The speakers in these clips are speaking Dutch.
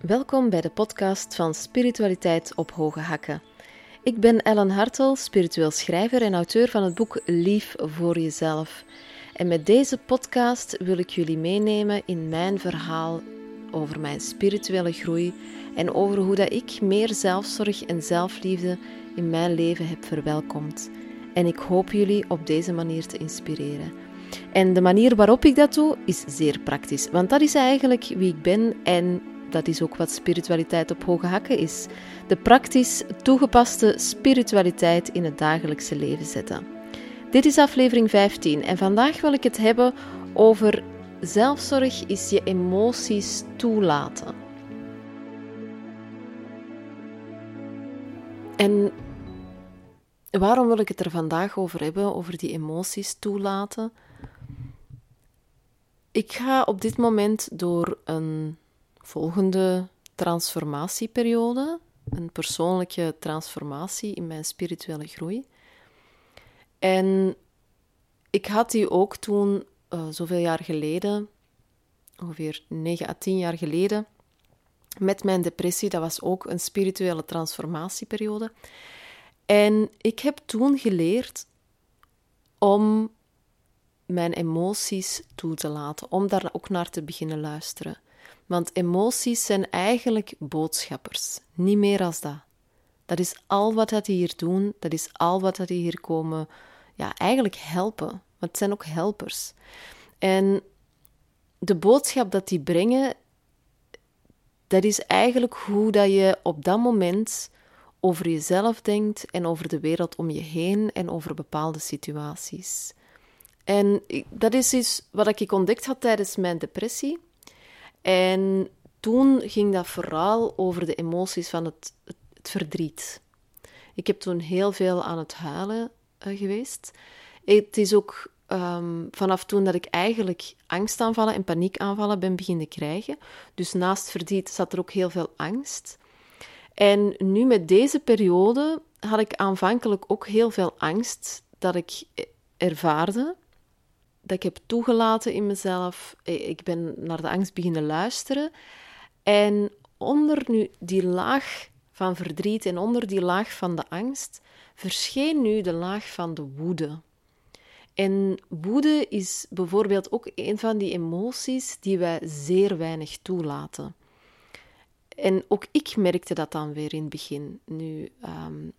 Welkom bij de podcast van Spiritualiteit op Hoge Hakken. Ik ben Ellen Hartel, spiritueel schrijver en auteur van het boek Lief voor Jezelf. En met deze podcast wil ik jullie meenemen in mijn verhaal over mijn spirituele groei en over hoe dat ik meer zelfzorg en zelfliefde in mijn leven heb verwelkomd. En ik hoop jullie op deze manier te inspireren. En de manier waarop ik dat doe is zeer praktisch, want dat is eigenlijk wie ik ben en dat is ook wat spiritualiteit op hoge hakken is. De praktisch toegepaste spiritualiteit in het dagelijkse leven zetten. Dit is aflevering 15 en vandaag wil ik het hebben over zelfzorg is je emoties toelaten. En waarom wil ik het er vandaag over hebben, over die emoties toelaten? Ik ga op dit moment door een volgende transformatieperiode, een persoonlijke transformatie in mijn spirituele groei. En ik had die ook toen, uh, zoveel jaar geleden, ongeveer 9 à 10 jaar geleden, met mijn depressie. Dat was ook een spirituele transformatieperiode. En ik heb toen geleerd om mijn emoties toe te laten, om daar ook naar te beginnen luisteren. Want emoties zijn eigenlijk boodschappers, niet meer als dat. Dat is al wat die hier doen, dat is al wat die hier komen, ja, eigenlijk helpen. Want het zijn ook helpers. En de boodschap dat die brengen, dat is eigenlijk hoe dat je op dat moment over jezelf denkt en over de wereld om je heen en over bepaalde situaties. En dat is iets wat ik ontdekt had tijdens mijn depressie. En toen ging dat vooral over de emoties van het, het, verdriet. Ik heb toen heel veel aan het huilen uh, geweest. Het is ook um, vanaf toen dat ik eigenlijk angstaanvallen en paniekaanvallen ben beginnen krijgen. Dus naast verdriet zat er ook heel veel angst. En nu met deze periode had ik aanvankelijk ook heel veel angst dat ik ervaarde dat ik heb toegelaten in mezelf. Ik ben naar de angst beginnen luisteren. En onder nu die laag van verdriet en onder die laag van de angst verscheen nu de laag van de woede. En woede is bijvoorbeeld ook een van die emoties die wij zeer weinig toelaten. En ook ik merkte dat dan weer in het begin. Nu, um,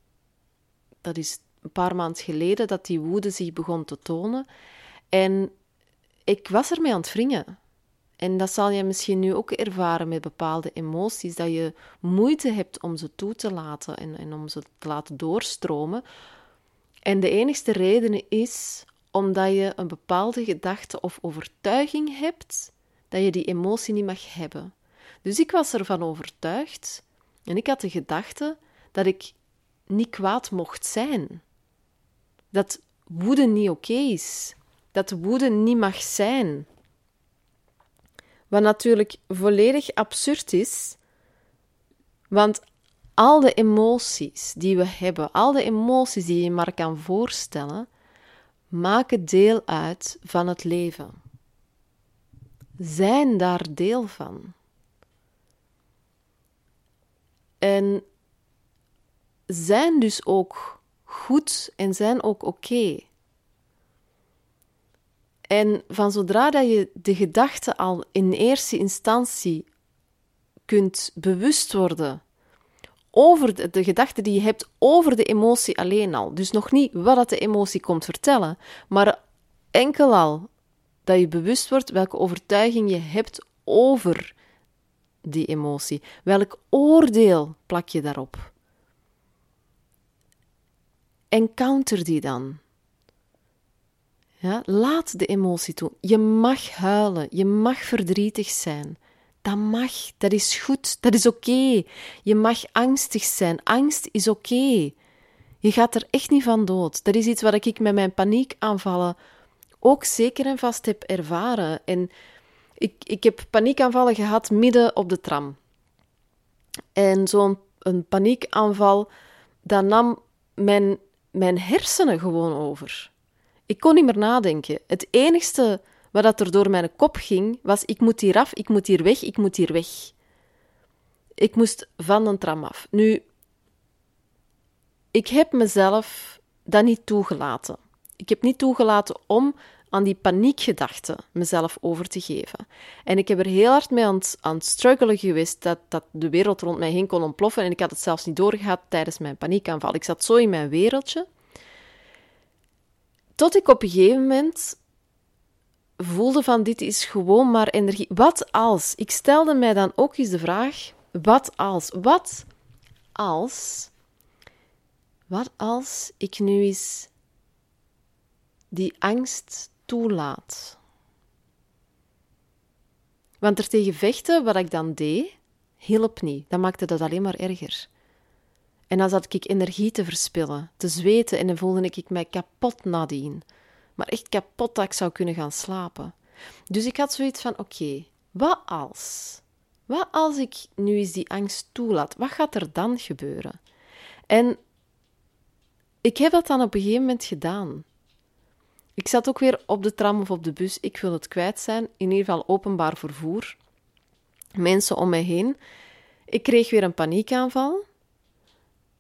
dat is een paar maanden geleden dat die woede zich begon te tonen. En ik was ermee aan het wringen. En dat zal je misschien nu ook ervaren met bepaalde emoties, dat je moeite hebt om ze toe te laten en, en om ze te laten doorstromen. En de enigste reden is omdat je een bepaalde gedachte of overtuiging hebt dat je die emotie niet mag hebben. Dus ik was ervan overtuigd en ik had de gedachte dat ik niet kwaad mocht zijn. Dat woede niet oké is dat woede niet mag zijn. Wat natuurlijk volledig absurd is, want al de emoties die we hebben, al de emoties die je maar kan voorstellen, maken deel uit van het leven. Zijn daar deel van. En zijn dus ook goed en zijn ook oké. En van zodra dat je de gedachte al in eerste instantie kunt bewust worden over de, gedachte die je hebt over de emotie alleen al, dus nog niet wat dat de emotie komt vertellen, maar enkel al dat je bewust wordt welke overtuiging je hebt over die emotie. Welk oordeel plak je daarop? En counter die dan. Ja, laat de emotie toe. Je mag huilen, je mag verdrietig zijn. Dat mag, dat is goed, dat is oké. Je mag angstig zijn, angst is oké. Je gaat er echt niet van dood. Dat is iets wat ik met mijn paniekaanvallen ook zeker en vast heb ervaren. En ik, ik heb paniekaanvallen gehad midden op de tram. En zo'n paniekaanval, dat nam mijn, mijn hersenen gewoon over. Ik kon niet meer nadenken. Het enigste wat er door mijn kop ging, was: ik moet hier af, ik moet hier weg, ik moet hier weg. ik moest van een tram af. Nu, ik heb mezelf dat niet toegelaten. Ik heb niet toegelaten om aan die paniekgedachten mezelf over te geven. En ik heb er heel hard mee aan het, aan struggelen geweest dat, dat de wereld rond mij heen kon ontploffen. En ik had het zelfs niet doorgehad tijdens mijn paniekaanval. Ik zat zo in mijn wereldje. Tot ik op een gegeven moment voelde van dit is gewoon maar energie. Wat als? Ik stelde mij dan ook eens de vraag, wat als? Wat als? Wat als ik nu eens die angst toelaat? Want er tegen vechten, wat ik dan deed, hielp niet. Dat maakte dat alleen maar erger. En dan zat ik energie te verspillen, te zweten en dan voelde ik mij kapot nadien maar echt kapot dat ik zou kunnen gaan slapen. Dus ik had zoiets van: oké, wat als? Wat als ik nu eens die angst toelaat? Wat gaat er dan gebeuren? En ik heb dat dan op een gegeven moment gedaan. Ik zat ook weer op de tram of op de bus. Ik wil het kwijt zijn. In ieder geval openbaar vervoer. Mensen om mij heen. Ik kreeg weer een paniekaanval.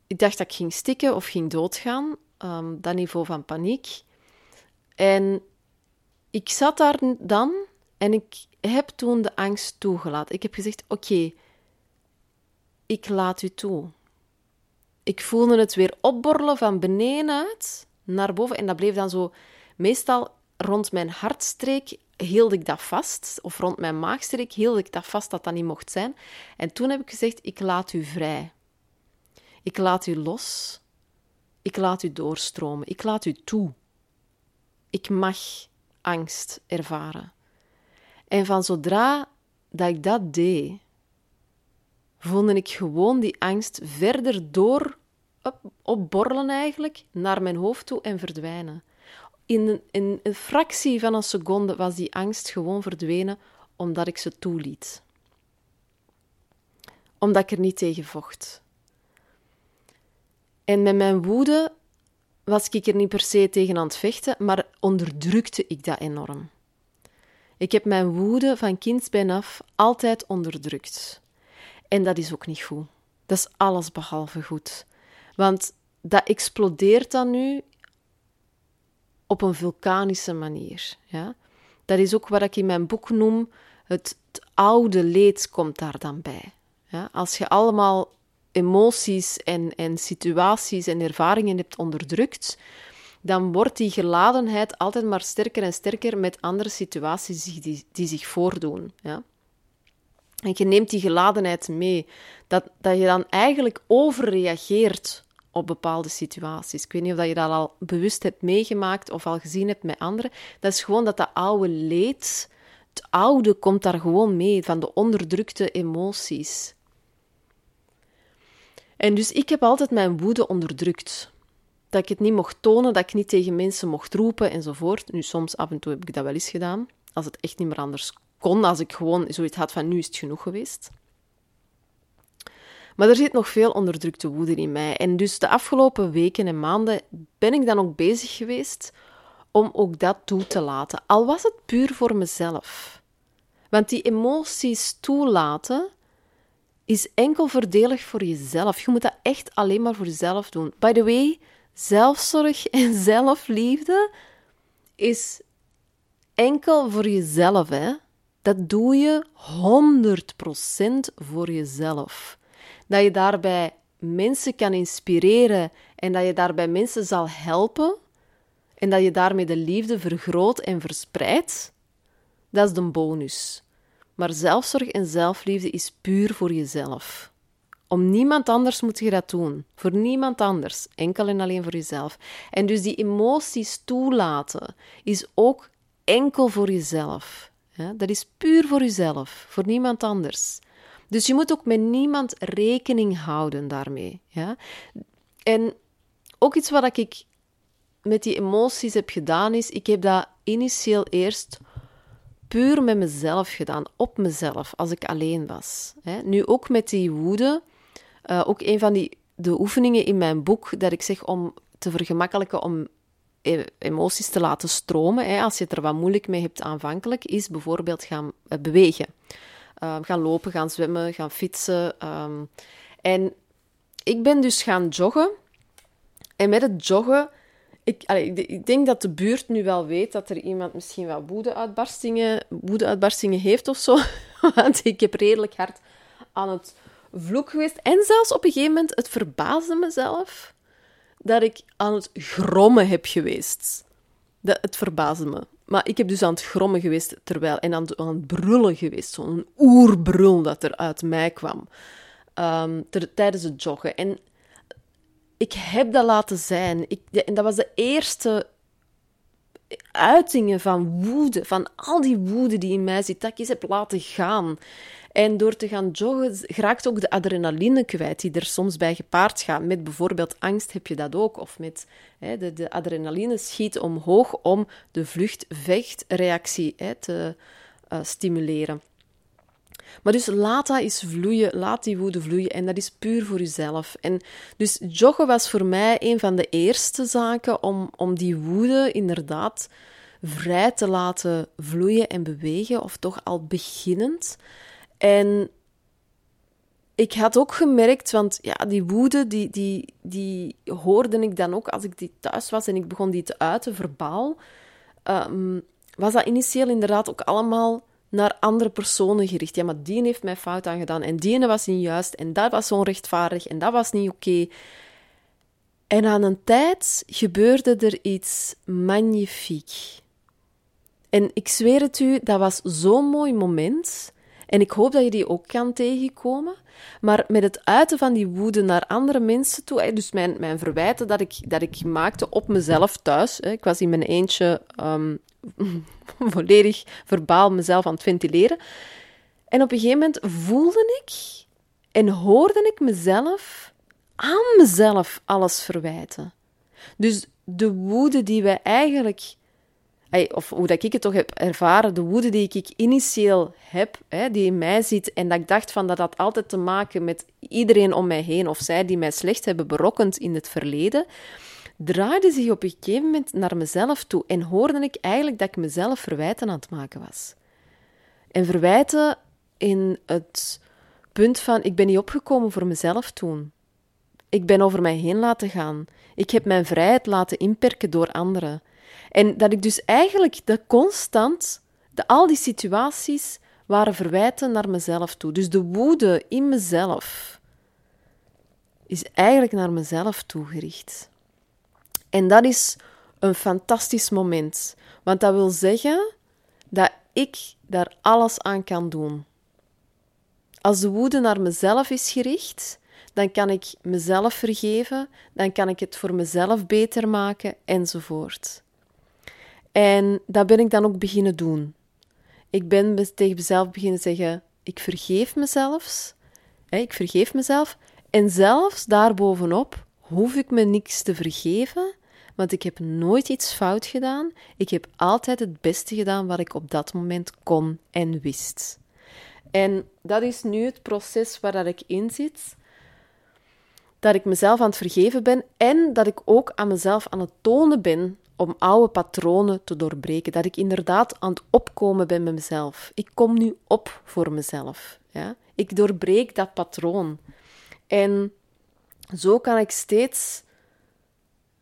Ik dacht dat ik ging stikken of ging doodgaan. Um, dat niveau van paniek. En ik zat daar dan en ik heb toen de angst toegelaten. Ik heb gezegd: Oké, ik laat u toe. Ik voelde het weer opborrelen van beneden uit naar boven. En dat bleef dan zo, meestal rond mijn hartstreek hield ik dat vast. Of rond mijn maagstreek hield ik dat vast dat dat niet mocht zijn. En toen heb ik gezegd: Ik laat u vrij. Ik laat u los. Ik laat u doorstromen. Ik laat u toe ik mag angst ervaren. En van zodra dat ik dat deed, voelde ik gewoon die angst verder door op, opborrelen eigenlijk naar mijn hoofd toe en verdwijnen. In een, in een fractie van een seconde was die angst gewoon verdwenen omdat ik ze toeliet. Omdat ik er niet tegen vocht. En met mijn woede was ik er niet per se tegen aan het vechten, maar onderdrukte ik dat enorm. Ik heb mijn woede van kindsbeen af altijd onderdrukt. En dat is ook niet goed. Dat is alles behalve goed. Want dat explodeert dan nu op een vulkanische manier. Ja? Dat is ook wat ik in mijn boek noem, het, het oude leed komt daar dan bij. Ja? Als je allemaal emoties en, en situaties en ervaringen hebt onderdrukt, dan wordt die geladenheid altijd maar sterker en sterker met andere situaties die, die zich voordoen. Ja? En je neemt die geladenheid mee, dat, dat je dan eigenlijk overreageert op bepaalde situaties. Ik weet niet of je dat al bewust hebt meegemaakt of al gezien hebt met anderen. Dat is gewoon dat dat oude leed, het oude komt daar gewoon mee, van de onderdrukte emoties. En dus ik heb altijd mijn woede onderdrukt. Dat ik het niet mocht tonen, dat ik niet tegen mensen mocht roepen enzovoort. Nu, soms af en toe heb ik dat wel eens gedaan. Als het echt niet meer anders kon, als ik gewoon zoiets had van nu is het genoeg geweest. Maar er zit nog veel onderdrukte woede in mij. En dus de afgelopen weken en maanden ben ik dan ook bezig geweest om ook dat toe te laten. Al was het puur voor mezelf. Want die emoties toelaten, is enkel voordelig voor jezelf. Je moet dat echt alleen maar voor jezelf doen. By the way, zelfzorg en zelfliefde is enkel voor jezelf. Hè? Dat doe je 100% voor jezelf. Dat je daarbij mensen kan inspireren en dat je daarbij mensen zal helpen en dat je daarmee de liefde vergroot en verspreidt, dat is de bonus. Maar zelfzorg en zelfliefde is puur voor jezelf. Om niemand anders moet je dat doen. Voor niemand anders. Enkel en alleen voor jezelf. En dus die emoties toelaten is ook enkel voor jezelf. Dat is puur voor jezelf, voor niemand anders. Dus je moet ook met niemand rekening houden daarmee. Ja? En ook iets wat ik met die emoties heb gedaan is, ik heb dat initieel eerst puur met mezelf gedaan, op mezelf, als ik alleen was. Nu ook met die woede, uh, ook een van die, de oefeningen in mijn boek, dat ik zeg om te vergemakkelijken om e-, emoties te laten stromen, hè, als je het er wat moeilijk mee hebt aanvankelijk, is bijvoorbeeld gaan eh, bewegen. Ehm, gaan lopen, gaan zwemmen, gaan fietsen. Ehm. en ik ben dus gaan joggen. En met het joggen... Ik, ik, denk dat de buurt nu wel weet dat er iemand misschien wel woede-uitbarstingen, woede-uitbarstingen heeft of zo. Want ik heb redelijk hard aan het vloek geweest. En zelfs op een gegeven moment, het verbaasde mezelf dat ik aan het grommen heb geweest. Dat, het verbaasde me. Maar ik heb dus aan het grommen geweest terwijl, en aan het, brullen geweest. Zo'n oerbrul dat er uit mij kwam um, tijdens het joggen. En ik heb dat laten zijn. Ik, en dat was de eerste uitingen van woede, van al die woede die in mij zit, dat ik eens heb laten gaan. En door te gaan joggen raakt ook de adrenaline kwijt die er soms bij gepaard gaat. Met bijvoorbeeld angst heb je dat ook. Of met hè, de, de adrenaline schiet omhoog om de vlucht-vecht-reactie te uh, stimuleren. Maar dus laat dat eens vloeien, laat die woede vloeien en dat is puur voor jezelf. En dus joggen was voor mij een van de eerste zaken om, om die woede inderdaad vrij te laten vloeien en bewegen, of toch al beginnend. En ik had ook gemerkt, want ja, die woede, die, die, die hoorde ik dan ook als ik die thuis was en ik begon die te uiten, verbaal. Um, was dat initieel inderdaad ook allemaal naar andere personen gericht. Ja, maar die heeft mij fout aangedaan en die was niet juist en dat was onrechtvaardig en dat was niet oké. En aan een tijd gebeurde er iets magnifiek. En ik zweer het u, dat was zo'n mooi moment. En ik hoop dat je die ook kan tegenkomen. Maar met het uiten van die woede naar andere mensen toe, dus mijn, mijn verwijten dat ik, dat ik maakte op mezelf thuis. Ik was in mijn eentje ehm, volledig verbaal mezelf aan het ventileren. En op een gegeven moment voelde ik en hoorde ik mezelf aan mezelf alles verwijten. Dus de woede die wij eigenlijk of hoe dat ik het toch heb ervaren, de woede die ik initieel heb, die in mij zit, en dat ik dacht van dat had altijd te maken met iedereen om mij heen, of zij die mij slecht hebben berokkend in het verleden, draaide zich op een gegeven moment naar mezelf toe en hoorde ik eigenlijk dat ik mezelf verwijten aan het maken was. En verwijten in het punt van, ik ben niet opgekomen voor mezelf toen. Ik ben over mij heen laten gaan. Ik heb mijn vrijheid laten inperken door anderen. En dat ik dus eigenlijk de constant, de, al die situaties waren verwijten naar mezelf toe. Dus de woede in mezelf is eigenlijk naar mezelf toegericht. En dat is een fantastisch moment, want dat wil zeggen dat ik daar alles aan kan doen. Als de woede naar mezelf is gericht, dan kan ik mezelf vergeven, dan kan ik het voor mezelf beter maken, enzovoort. En dat ben ik dan ook beginnen doen. Ik ben tegen mezelf beginnen zeggen: ik vergeef mezelf. Ik vergeef mezelf. En zelfs daarbovenop hoef ik me niks te vergeven, want ik heb nooit iets fout gedaan. Ik heb altijd het beste gedaan wat ik op dat moment kon en wist. En dat is nu het proces waar ik in zit. Dat ik mezelf aan het vergeven ben en dat ik ook aan mezelf aan het tonen ben om oude patronen te doorbreken. Dat ik inderdaad aan het opkomen ben met mezelf. Ik kom nu op voor mezelf. Ja? Ik doorbreek dat patroon. En zo kan ik steeds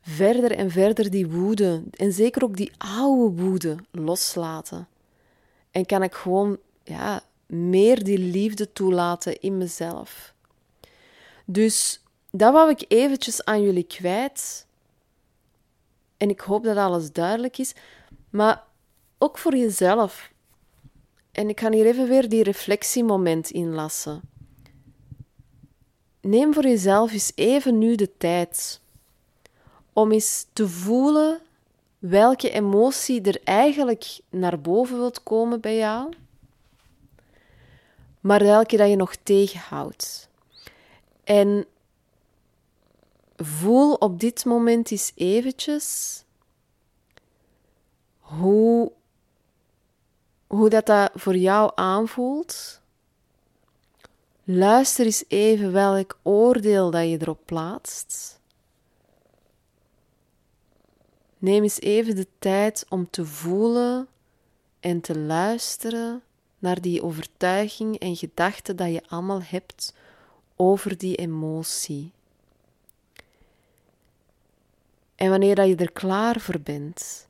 verder en verder die woede, en zeker ook die oude woede, loslaten. En kan ik gewoon ja, meer die liefde toelaten in mezelf. Dus dat wou ik eventjes aan jullie kwijt. En ik hoop dat alles duidelijk is. Maar ook voor jezelf. En ik ga hier even weer die reflectiemoment inlassen. Neem voor jezelf eens even nu de tijd om eens te voelen welke emotie er eigenlijk naar boven wilt komen bij jou, maar welke dat je nog tegenhoudt. En voel op dit moment eens eventjes hoe, hoe dat, dat voor jou aanvoelt. Luister eens even welk oordeel dat je erop plaatst. Neem eens even de tijd om te voelen en te luisteren naar die overtuiging en gedachte dat je allemaal hebt over die emotie. En wanneer dat je er klaar voor bent,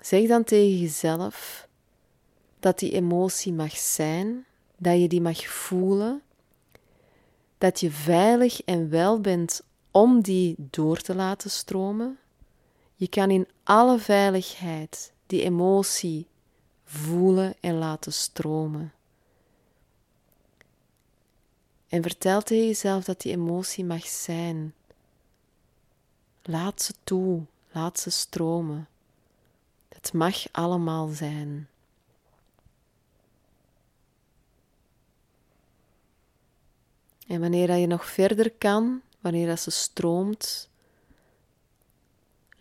zeg dan tegen jezelf dat die emotie mag zijn, dat je die mag voelen, dat je veilig en wel bent om die door te laten stromen. Je kan in alle veiligheid die emotie voelen en laten stromen. En vertel tegen jezelf dat die emotie mag zijn. Laat ze toe, laat ze stromen. Het mag allemaal zijn. En wanneer dat je nog verder kan, wanneer dat ze stroomt,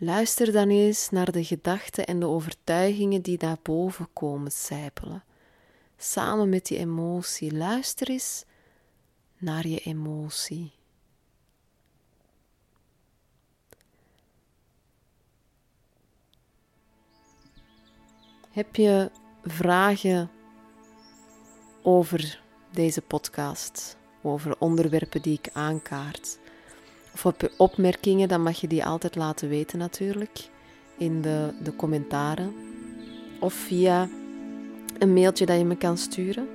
luister dan eens naar de gedachten en de overtuigingen die daarboven komen sijpelen. Samen met die emotie. Luister eens naar je emotie. Heb je vragen over deze podcast? over onderwerpen die ik aankaart. Of opmerkingen, dan mag je die altijd laten weten natuurlijk in de, de commentaren. Of via een mailtje dat je me kan sturen.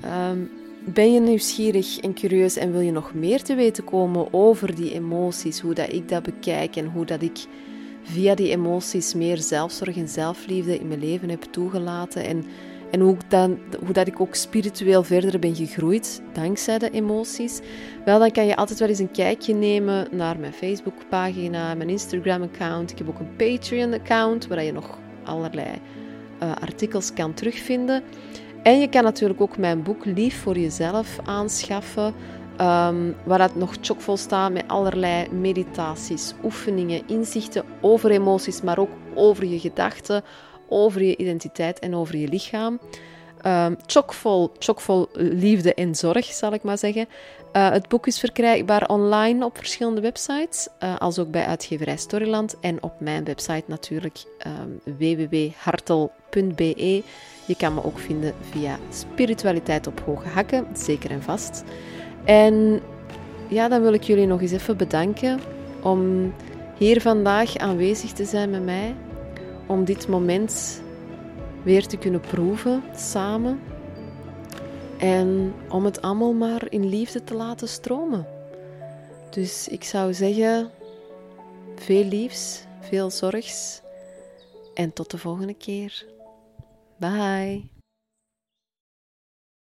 Ehm, ben je nieuwsgierig en curieus en wil je nog meer te weten komen over die emoties, hoe dat ik dat bekijk en hoe dat ik via die emoties meer zelfzorg en zelfliefde in mijn leven heb toegelaten en en hoe, dan, hoe dat ik ook spiritueel verder ben gegroeid dankzij de emoties. Wel, dan kan je altijd wel eens een kijkje nemen naar mijn Facebookpagina, mijn Instagram-account. Ik heb ook een Patreon-account waar je nog allerlei uh, artikels kan terugvinden. En je kan natuurlijk ook mijn boek Lief voor jezelf aanschaffen. Um, waar dat nog chockvol staat met allerlei meditaties, oefeningen, inzichten over emoties, maar ook over je gedachten, over je identiteit en over je lichaam. Um, chockvol, chockvol liefde en zorg, zal ik maar zeggen. Uh, het boek is verkrijgbaar online op verschillende websites, uh, als ook bij uitgeverij Storyland en op mijn website natuurlijk um, www.hartel.be. Je kan me ook vinden via Spiritualiteit op Hoge Hakken, zeker en vast. En ja, dan wil ik jullie nog eens even bedanken om hier vandaag aanwezig te zijn met mij om dit moment weer te kunnen proeven samen. En om het allemaal maar in liefde te laten stromen. Dus ik zou zeggen, veel liefs, veel zorgs en tot de volgende keer. Bye.